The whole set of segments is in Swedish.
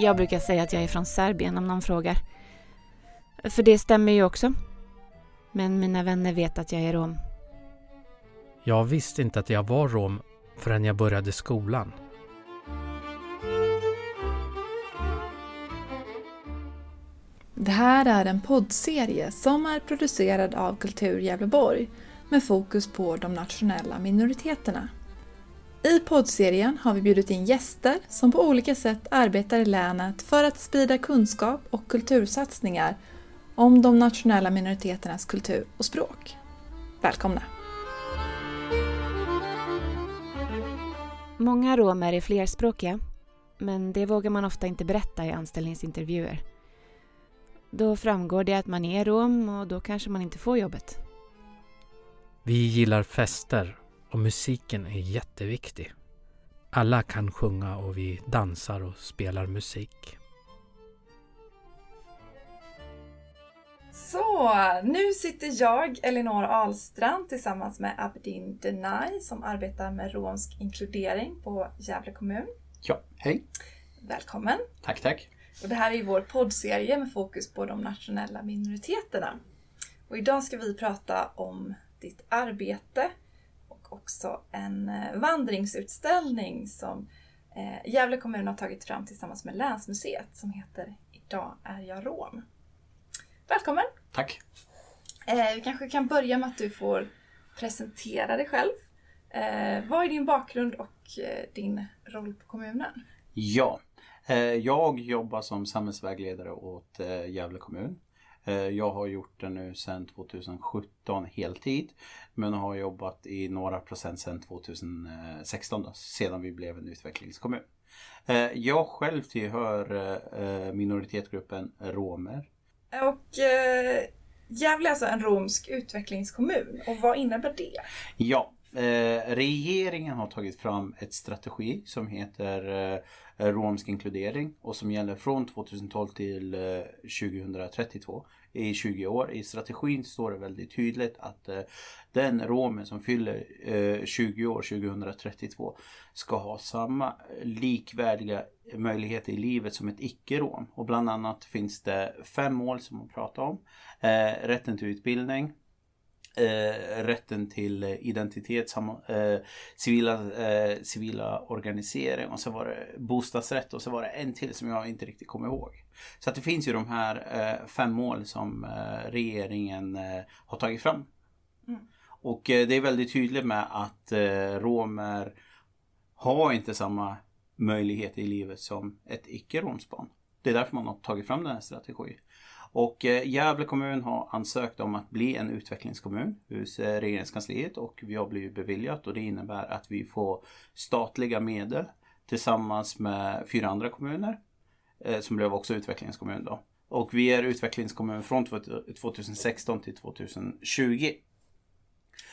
Jag brukar säga att jag är från Serbien om någon frågar. För det stämmer ju också. Men mina vänner vet att jag är rom. Jag visste inte att jag var rom förrän jag började skolan. Det här är en poddserie som är producerad av Kultur Gävleborg med fokus på de nationella minoriteterna. I poddserien har vi bjudit in gäster som på olika sätt arbetar i länet för att sprida kunskap och kultursatsningar om de nationella minoriteternas kultur och språk. Välkomna! Många romer är flerspråkiga, men det vågar man ofta inte berätta i anställningsintervjuer. Då framgår det att man är rom och då kanske man inte får jobbet. Vi gillar fester och musiken är jätteviktig. Alla kan sjunga och vi dansar och spelar musik. Så, nu sitter jag, Elinor Ahlstrand, tillsammans med Abdin Denai som arbetar med romsk inkludering på Gävle kommun. Ja, hej. Välkommen! Tack, tack. Och det här är vår poddserie med fokus på de nationella minoriteterna. Och idag ska vi prata om ditt arbete och också en eh, vandringsutställning som eh, Gävle kommun har tagit fram tillsammans med Länsmuseet som heter Idag är jag rom. Välkommen! Tack. Eh, vi kanske kan börja med att du får presentera dig själv. Vad är din bakgrund och din roll på kommunen? Ja, jag jobbar som samhällsvägledare åt Gävle kommun. Eh, jag har gjort det nu sedan 2017 heltid. Men har jobbat i några procent sedan 2016 då, sedan vi blev en utvecklingskommun. Eh, jag själv tillhör eh, minoritetsgruppen romer. Och Gävle är alltså en romsk utvecklingskommun. Och vad innebär det? Ja, eh, regeringen har tagit fram ett strategi som heter eh, romsk inkludering och som gäller från 2012 till eh, 2032 i 20 år. I strategin står det väldigt tydligt att eh, den romen som fyller eh, 20 år 2032 ska ha samma likvärdiga möjligheter i livet som ett icke-rom. Och bland annat finns det fem mål som man pratar om. Eh, rätten till utbildning, Eh, rätten till identitet, sam, eh, civila, eh, civila organisering och så var det bostadsrätt och så var det en till som jag inte riktigt kommer ihåg. Så att det finns ju de här eh, fem mål som eh, regeringen eh, har tagit fram. Mm. Och det är väldigt tydligt med att romer har inte samma möjligheter i livet som ett icke-romsbarn. Det är därför man har tagit fram den här strategin. Och eh, Gävle kommun har ansökt om att bli en utvecklingskommun hos eh, regeringskansliet och vi har blivit beviljat och det innebär att vi får statliga medel tillsammans med fyra andra kommuner eh, som blev också utvecklingskommun då. Och vi är utvecklingskommun från 2016 till 2020.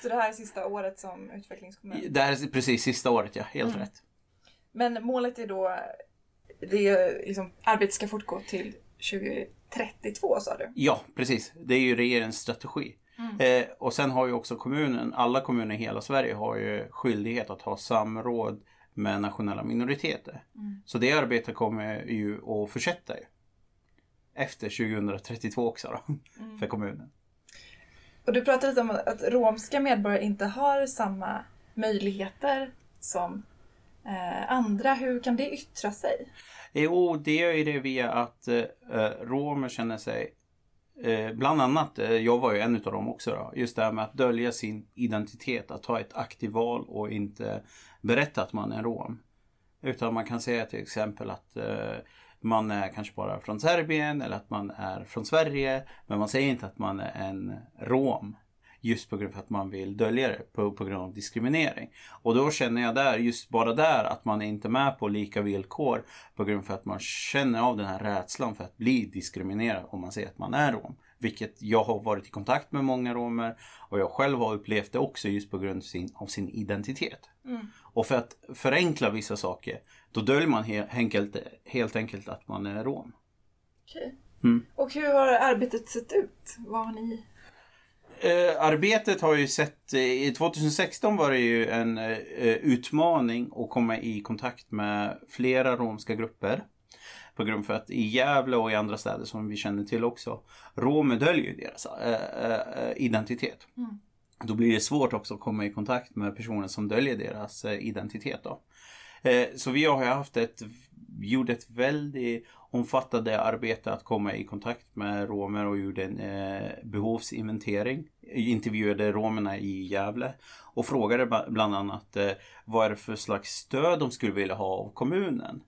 Så det här är sista året som utvecklingskommun? Det här är precis sista året, ja. Helt mm. rätt. Men målet är då, det är liksom, arbetet ska fortgå till 20 32 sa du? Ja, precis. Det är ju regeringens strategi. Mm. Eh, och sen har ju också kommunen, alla kommuner i hela Sverige har ju skyldighet att ha samråd med nationella minoriteter. Mm. Så det arbetet kommer ju att fortsätta ju. Efter 2032 också då, mm. för kommunen. Och du pratade lite om att romska medborgare inte har samma möjligheter som eh, andra. Hur kan det yttra sig? Jo, det gör ju det via att eh, eh, romer känner sig eh, Bland annat, eh, jag var ju en utav dem också då, just det här med att dölja sin identitet, att ta ett aktivt val och inte berätta att man är rom. Utan man kan säga till exempel att eh, man är kanske bara från Serbien eller att man är från Sverige. Men man säger inte att man är en rom. Just på grund av att man vill dölja det på, på grund av diskriminering. Och då känner jag där, just bara där, att man är inte med på lika villkor på grund av att man känner av den här rädslan för att bli diskriminerad om man säger att man är rom. Vilket jag har varit i kontakt med många romer och jag själv har upplevt det också just på grund av sin, av sin identitet. Mm. Och för att förenkla vissa saker, då döljer man he enkelt, helt enkelt att man är rom. Okej. Mm. Och hur har arbetet sett ut? Vad har ni Eh, arbetet har ju sett, eh, i 2016 var det ju en eh, utmaning att komma i kontakt med flera romska grupper. På grund för att i Gävle och i andra städer som vi känner till också, romer döljer ju deras äh, äh, identitet. Mm. Då blir det svårt också att komma i kontakt med personer som döljer deras identitet. Då. Så vi har haft ett, gjort ett väldigt omfattande arbete att komma i kontakt med romer och gjorde en eh, behovsinventering. Intervjuade romerna i Gävle och frågade bland annat eh, vad är för slags stöd de skulle vilja ha av kommunen.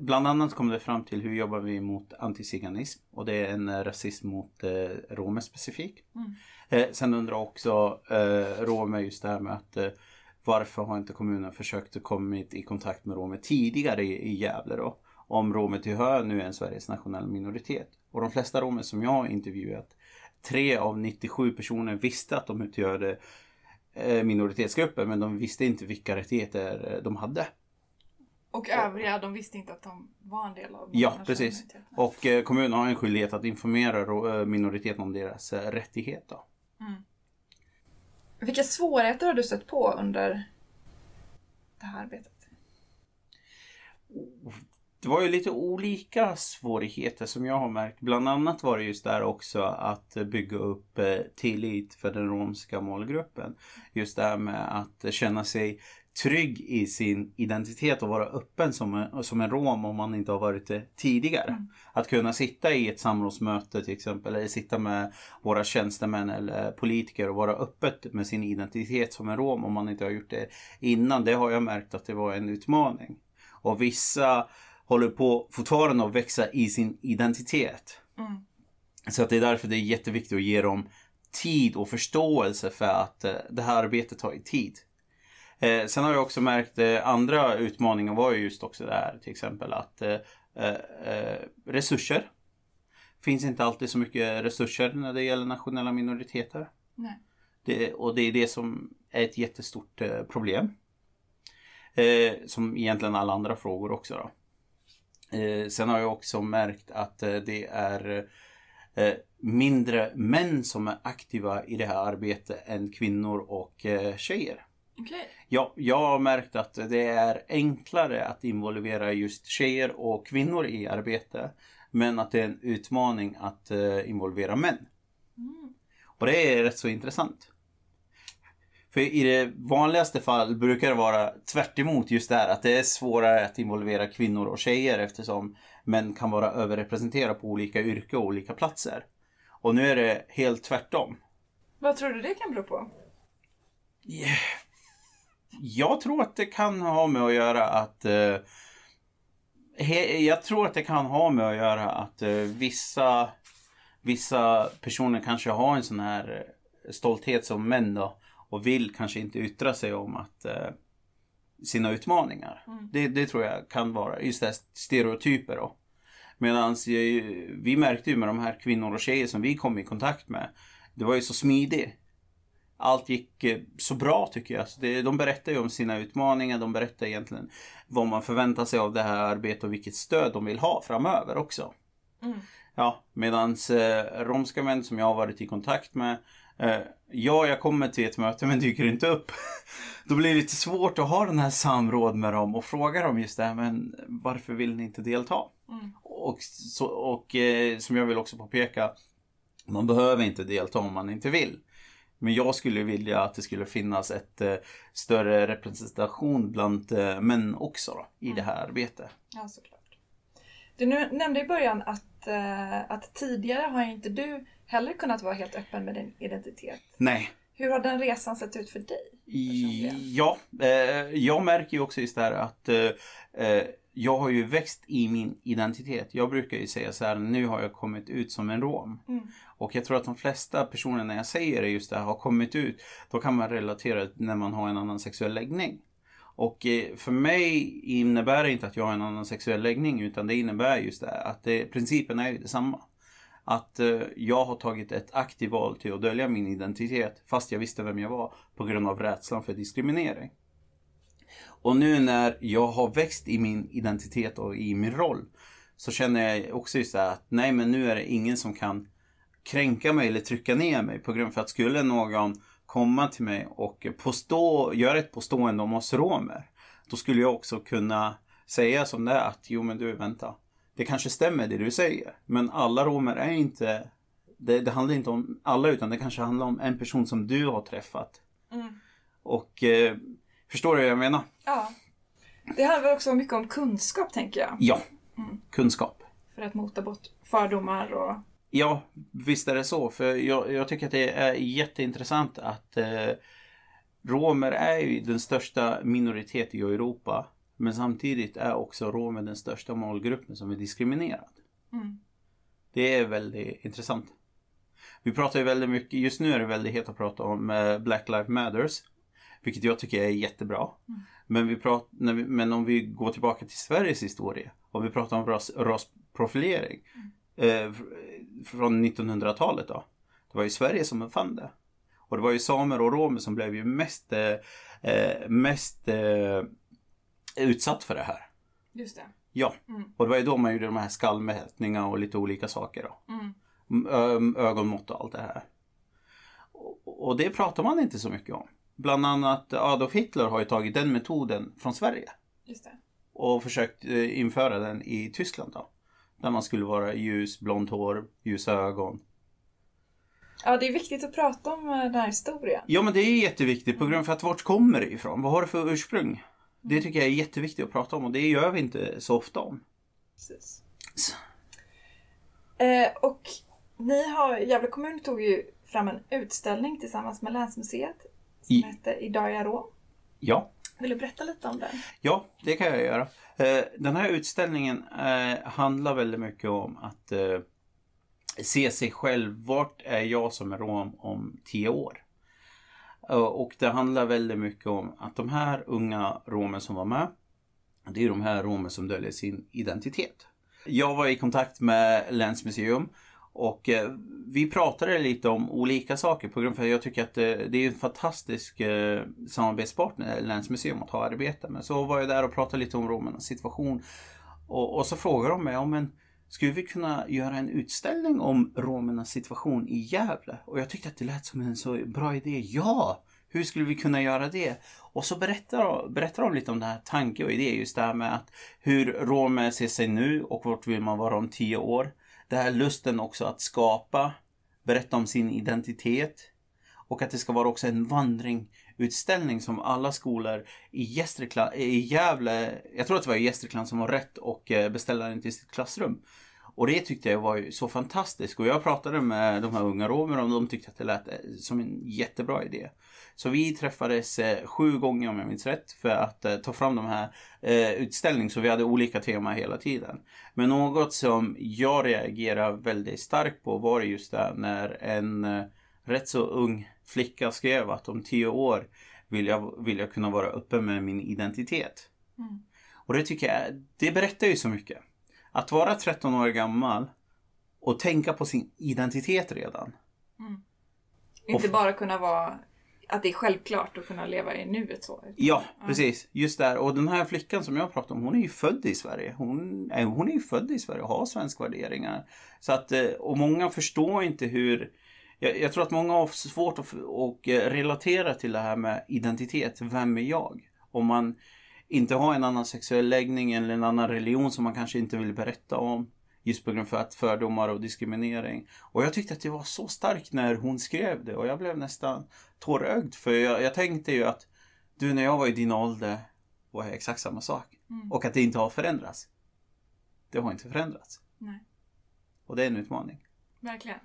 Bland annat kom det fram till hur jobbar vi mot antiziganism och det är en eh, rasism mot eh, romer specifikt. Mm. Eh, sen undrar också eh, romer just det här med att eh, varför har inte kommunen försökt komma i kontakt med romer tidigare i, i Gävle då? Om romer till hö nu är en Sveriges nationell minoritet. Och de flesta romer som jag har intervjuat, tre av 97 personer visste att de utgörde eh, minoritetsgrupper men de visste inte vilka rättigheter eh, de hade. Och övriga, de visste inte att de var en del av Ja, precis. Och eh, kommunen har en skyldighet att informera minoriteten om deras rättigheter. Mm. Vilka svårigheter har du stött på under det här arbetet? Det var ju lite olika svårigheter som jag har märkt. Bland annat var det just där också att bygga upp eh, tillit för den romska målgruppen. Just det här med att känna sig trygg i sin identitet och vara öppen som en, som en rom om man inte har varit det tidigare. Mm. Att kunna sitta i ett samrådsmöte till exempel eller sitta med våra tjänstemän eller politiker och vara öppet med sin identitet som en rom om man inte har gjort det innan. Det har jag märkt att det var en utmaning. Och vissa håller på fortfarande att växa i sin identitet. Mm. Så att det är därför det är jätteviktigt att ge dem tid och förståelse för att eh, det här arbetet tar tid. Eh, sen har jag också märkt eh, andra utmaningar var ju just också det här till exempel att eh, eh, resurser. Finns inte alltid så mycket resurser när det gäller nationella minoriteter. Nej. Det, och det är det som är ett jättestort eh, problem. som egentligen alla andra frågor också då. Eh, sen har jag också märkt att eh, det är eh, mindre män som är aktiva i det här arbetet än kvinnor och tjejer. Okay. Ja, jag har märkt att det är enklare att involvera just tjejer och kvinnor i arbete. Men att det är en utmaning att involvera män. Mm. Och det är rätt så intressant. För i det vanligaste fall brukar det vara tvärt just det här att det är svårare att involvera kvinnor och tjejer eftersom män kan vara överrepresenterade på olika yrken och olika platser. Och nu är det helt tvärtom. Vad tror du det kan bero på? Yeah. Jag tror att det kan ha med att göra att uh, he, Jag tror att det kan ha med att göra att uh, vissa Vissa personer kanske har en sån här stolthet som män då och vill kanske inte yttra sig om att eh, sina utmaningar. Mm. Det, det, tror jag kan vara just det här stereotyper då. Medan vi märkte ju med de här kvinnor och tjejer som vi kom i kontakt med. Det var ju så smidigt. Allt gick eh, så bra tycker jag. Så det, de berättar ju om sina utmaningar. De berättar egentligen vad man förväntar sig av det här arbetet och vilket stöd de vill ha framöver också. Mm. Ja, medans eh, romska män som jag har varit i kontakt med Eh, ja, jag kommer till ett möte men dyker inte upp. Då blir det lite svårt att ha den här samråd med dem och fråga dem just det här, men varför vill ni inte delta? Mm. Och, så, och eh, som jag vill också påpeka, man behöver inte delta om man inte vill. Men jag skulle vilja att det skulle finnas ett eh, större representation bland eh, män också då, i mm. det här arbetet. Ja, såklart. Du nämnde i början att, eh, att tidigare har inte du heller kunnat vara helt öppen med din identitet. Nej. Hur har den resan sett ut för dig? Ja, eh, jag märker ju också just det här att eh, eh, jag har ju växt i min identitet. Jag brukar ju säga så här, nu har jag kommit ut som en rom. Mm. Och jag tror att de flesta personer när jag säger det just det här, har kommit ut, då kan man relatera när man har en annan sexuell läggning. Och eh, för mig innebär det inte att jag har en annan sexuell läggning utan det innebär just det att det, principen är ju detsamma att eh, jag har tagit ett aktivt val till att dölja min identitet fast jag visste vem jag var på grund av rädslan för diskriminering. Och nu när jag har växt i min identitet och i min roll så känner jag också just det att nej men nu är det ingen som kan kränka mig eller trycka ner mig på grund för att skulle någon komma till mig och påstå, göra ett påstående om oss romer då skulle jag också kunna säga som det är att jo men du vänta det kanske stämmer det du säger. Men alla romer är inte, det, det handlar inte om alla utan det kanske handlar om en person som du har träffat. Mm. Och eh, förstår du vad jag menar? Ja. Det handlar också mycket om kunskap tänker jag. Ja, Mm. kunskap. För att mota bort fördomar och... Ja, visst är det så. För jag, jag tycker att det är jätteintressant att eh, romer är ju den största minoritet i Europa. Men samtidigt är också romer den största målgruppen som är diskriminerad. Mm. Det är väldigt intressant. Vi pratar ju väldigt mycket, just nu är det väldigt hett att prata om eh, Black Lives Matters. Vilket jag tycker är jättebra. Mm. Men, vi prat, vi, men om vi går tillbaka till Sveriges historia och vi pratar om ras, rasprofilering. Eh, fr- från 1900-talet då. Det var ju Sverige som uppfann det. Och det var ju samer och romer som blev ju mest, eh, eh, mest eh, utsatt för det här. Just det. Ja, Mm. och det var ju då man gjorde de här skallmätningarna och lite olika saker då. Mm. Ö- ögonmått och allt det här. Och, det pratar man inte så mycket om. Bland annat Adolf Hitler har ju tagit den metoden från Sverige Just det. och försökt eh, införa den i Tyskland då. Där man skulle vara ljus, blont hår, ljusa ögon. Ja, det är viktigt att prata om eh, den här historien. Ja men det är jätteviktigt på grund av att vart kommer det ifrån? Vad har det för ursprung? Det tycker jag är jätteviktigt att prata om och det gör vi inte så ofta om. Precis. Eh, och ni har, Gävle kommun tog ju fram en utställning tillsammans med Länsmuseet som I- heter Idag är jag rom. Ja, Vill du berätta lite om den? Ja, det kan jag göra. Eh, Den här utställningen eh, handlar väldigt mycket om att eh, se sig själv. Vart är jag som är rom om tio år? Eh, och det handlar väldigt mycket om att de här unga romer som var med, det är de här romer som döljer sin identitet. Jag var i kontakt med Länsmuseum och eh, vi pratade lite om olika saker på grund av att jag tycker att eh, det är en fantastisk samarbetspartner, Länsmuseum, att ha arbete med. Så var jag där och pratade lite om romernas situation. Och, och så frågade de mig, ja, men skulle vi kunna göra en utställning om romernas situation i Gävle? Och jag tyckte att det lät som en så bra idé. Ja! Hur skulle vi kunna göra det? Och så berättar, de- berättar de lite om det här tanke och idé, just det här med att hur romer ser sig nu och vart vill man vara om tio år. Det här lusten också att skapa, berätta om sin identitet. Och att det ska vara också en vandringutställning som alla skolor i, Gästrikland, i Gävle, jag tror att det var i Gästrikland som var rätt och eh, beställde den till sitt klassrum. Och det tyckte jag var så fantastiskt och jag pratade med de här unga romerna och de tyckte att det lät eh, som en jättebra idé. Så vi träffades eh, sju gånger om jag minns rätt för att eh, ta fram de här eh, utställning så vi hade olika teman hela tiden. Men något som jag reagerade väldigt starkt på var just det när en rätt så ung flicka skrev att om tio år vill jag, vill jag kunna vara öppen med min identitet. Mm. Och det tycker jag, det berättar ju så mycket. Att vara 13 år gammal och tänka på sin identitet redan. Inte bara kunna vara att det är självklart att kunna leva i nuet så. Ja, precis. Just där. Och den här flickan som jag pratar om, hon är ju född i Sverige. Hon är, hon är ju född i Sverige och har svenska värderingar. Så att, eh, och många förstår inte hur... Jag, jag tror att många har svårt att och eh, relatera till det här med identitet. Vem är jag? Om man inte har en annan sexuell läggning eller en annan religion som man kanske inte vill berätta om. Just på grund av att fördomar och diskriminering. Och jag tyckte att det var så starkt när hon skrev det och jag blev nästan tårögd. För jag, jag tänkte ju att du när jag var i din ålder var jag exakt samma sak. Mm. Och att det inte har förändrats. Det har inte förändrats. Nej. Och det är en utmaning. Verkligen.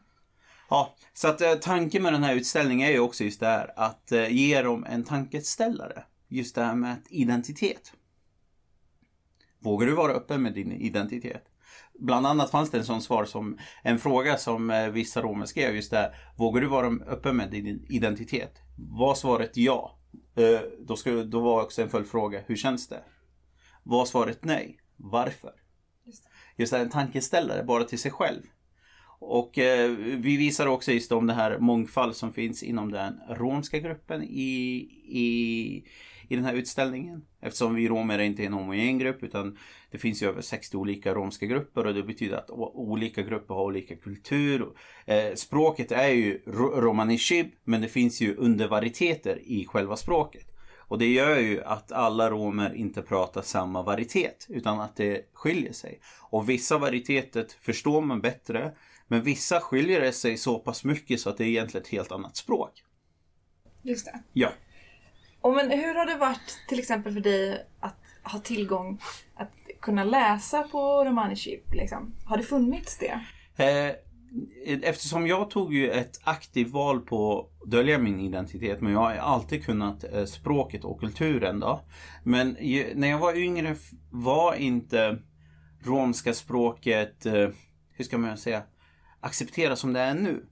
Ja, så att eh, tanken med den här utställningen är ju också just det här att eh, ge dem en tankeställare. Just det här med identitet. Vågar du vara öppen med din identitet? Bland annat fanns det en sån svar som en fråga som eh, vissa romer skrev just där. Vågar du vara öppen med din identitet? Var svaret ja? Eh, då, skulle, då var också en följdfråga. Hur känns det? Var svaret nej? Varför? Just det. Just det, en tankeställare bara till sig själv. Och eh, vi visar också just om det här mångfald som finns inom den romska gruppen i, i, i den här utställningen. Eftersom vi romer inte är en homogen grupp utan det finns ju över 60 olika romska grupper och det betyder att olika grupper har olika kultur. Eh, språket är ju ro- romani chib men det finns ju undervarieteter i själva språket. Och det gör ju att alla romer inte pratar samma varietet utan att det skiljer sig. Och vissa varieteter förstår man bättre men vissa skiljer det sig så pass mycket så att det är egentligen ett helt annat språk. Just det. Ja. Och men hur har det varit till exempel för dig att ha tillgång att kunna läsa på romani chip? Liksom? Har det funnits det? Eh, e- eftersom jag tog ju ett aktivt val på att dölja min identitet men jag har alltid kunnat eh, språket och kulturen då. Men ju, när jag var yngre var inte romska språket, eh, hur ska man säga, accepterat som det är nu.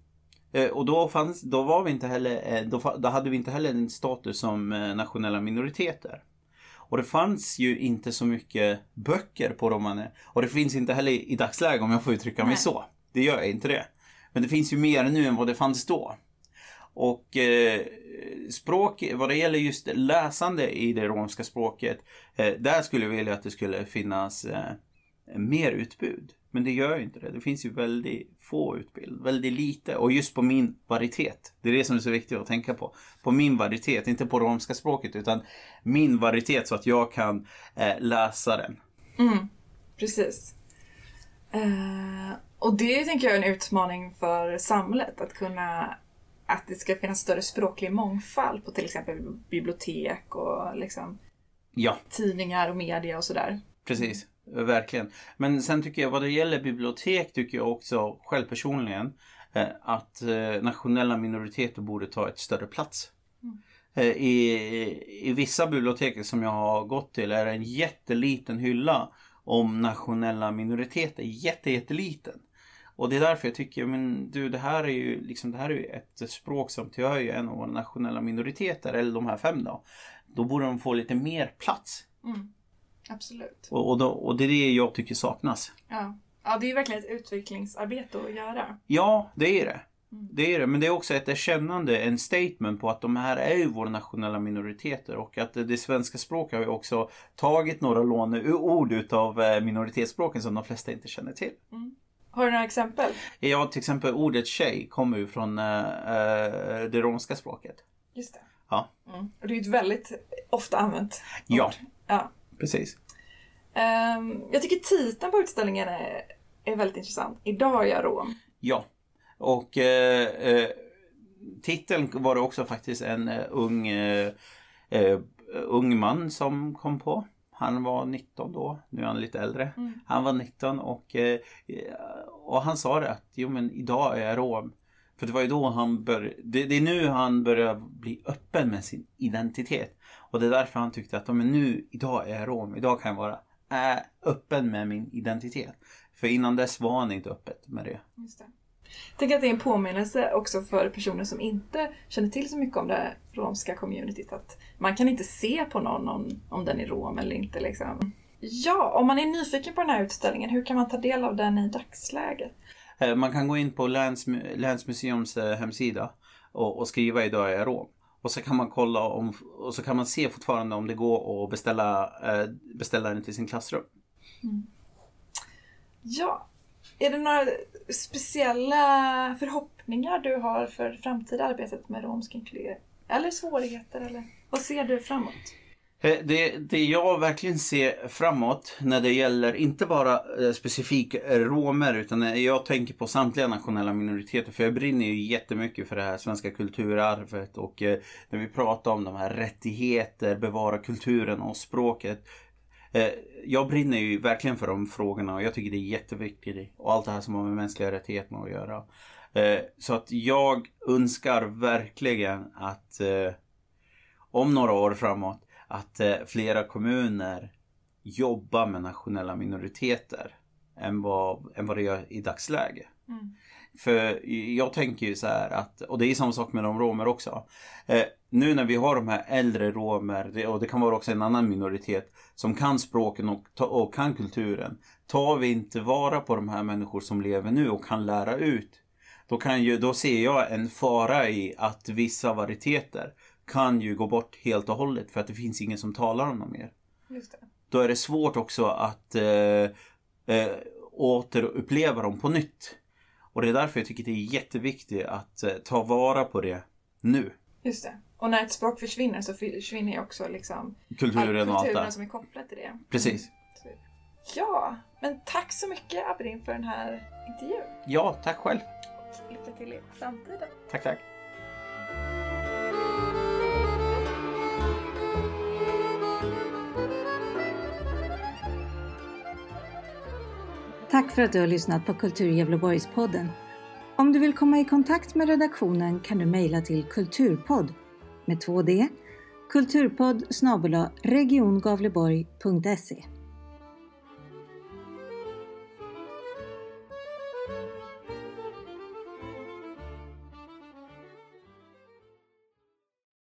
Eh, och då, fanns, då, var vi inte heller, eh, då, då hade vi inte heller en status som eh, nationella minoriteter. Och det fanns ju inte så mycket böcker på romani. Och det finns inte heller i dagsläget om jag får uttrycka mig Nej. så. Det gör jag inte det. Men det finns ju mer nu än vad det fanns då. Och eh, språk, vad det gäller just läsande i det romska språket, eh, där skulle jag vilja att det skulle finnas eh, mer utbud. Men det gör ju inte det. Det finns ju väldigt få utbud, väldigt lite. Och just på min varietet. Det är det som är så viktigt att tänka på. På min varietet, inte på romska språket utan min varietet så att jag kan eh, läsa den. Mm, precis. Eh, och det tänker jag är en utmaning för samhället att kunna att det ska finnas större språklig mångfald på till exempel bibliotek och liksom Ja, tidningar och media och sådär. Precis, verkligen. Men sen tycker jag vad det gäller bibliotek tycker jag också själv personligen eh, att eh, nationella minoriteter borde ta ett större plats. Eh, I, I vissa bibliotek som jag har gått till är det en jätteliten hylla om nationella minoriteter. Jätte, jätteliten. Och det är därför jag tycker, men du det här är ju liksom, det här är ju ett språk som tillhör ju en av våra nationella minoriteter, eller de här fem då. Då borde de få lite mer plats. Mm. Absolut. Och, och, då, och det är det jag tycker saknas. Ja. ja, det är ju verkligen ett utvecklingsarbete att göra. Ja, det är det. Det är det, men det är också ett erkännande, en statement på att de här är ju våra nationella minoriteter och att det svenska språket har ju också tagit några låneord utav eh, minoritetsspråken som de flesta inte känner till. Har du några exempel? Ja, till exempel ordet tjej kommer ju från eh, det romska språket. Just det. Ja, Mm. Och det är ju ett väldigt ofta använt Ja. ord. Ja. Precis. Ehm, jag tycker titeln på utställningen är, är väldigt intressant. Idag är jag rom. Ja. Och eh, eh, titeln var det också faktiskt en eh, ung, eh, eh, ung man som kom på. Han var 19 då, nu är han lite äldre. Han var 19 och, eh, och han sa det att jo men idag är jag rom. För det var ju då han började, det, det är nu han börjar bli öppen med sin identitet. Och det är därför han tyckte att men nu, idag är jag rom, idag kan jag vara äh, öppen med min identitet. För innan dess var han inte öppet med det. Just det. Jag tänker att det är en påminnelse också för personer som inte känner till så mycket om det romska communityt. Att man kan inte se på någon om, om den är rom eller inte. Liksom. Ja, om man är nyfiken på den här utställningen, hur kan man ta del av den i dagsläget? Eh, man kan gå in på Läns, Länsmuseums eh, hemsida och, och skriva idag är jag rom. Och så kan man kolla om, och så kan man se fortfarande om det går att beställa, eh, beställa den till sin klassrum. Mm. Ja, är det några speciella förhoppningar du har för framtida arbetet med romsk inkludering? Eller svårigheter? Eller vad ser du framåt? Eh, det, det jag verkligen ser framåt när det gäller inte bara eh, specifik specifikt romer utan jag tänker på samtliga nationella minoriteter för jag brinner ju jättemycket för det här svenska kulturarvet och när vi pratar om de här rättigheter, bevara kulturen och språket. Jag brinner ju verkligen för de frågorna och jag tycker det är jätteviktigt och allt det här som har med mänskliga rättigheter att göra. Så att jag önskar verkligen att om några år framåt att eh, flera kommuner jobbar med nationella minoriteter än vad, än vad det gör i dagsläge. För jag tänker ju så här att, och det är samma sak med de romer också. Eh, nu när vi har de här äldre romer, och det kan vara också en annan minoritet, som kan språken och, och kan kulturen. Tar vi inte vara på de här människor som lever nu och kan lära ut, då, kan ju, då ser jag en fara i att vissa varieteter kan ju gå bort helt och hållet för att det finns ingen som talar om dem mer. Just det. Då är det svårt också att eh, eh, återuppleva dem på nytt. Och det är därför jag tycker det är jätteviktigt att eh, ta vara på det nu. Just det. Och när ett språk försvinner så försvinner ju också liksom Kulturen och allt kulturen som är kopplad till det. Precis. Så- Ja, men tack så mycket Abrin för den här intervjun. Ja, tack själv. Lycka till i framtiden. Tack, tack. Tack för att du har lyssnat på Kultur Gävleborgs-podden. Om du vill komma i kontakt med redaktionen kan du mejla till kulturpodd med 2D kulturpodd snabel-a regiongavleborg.se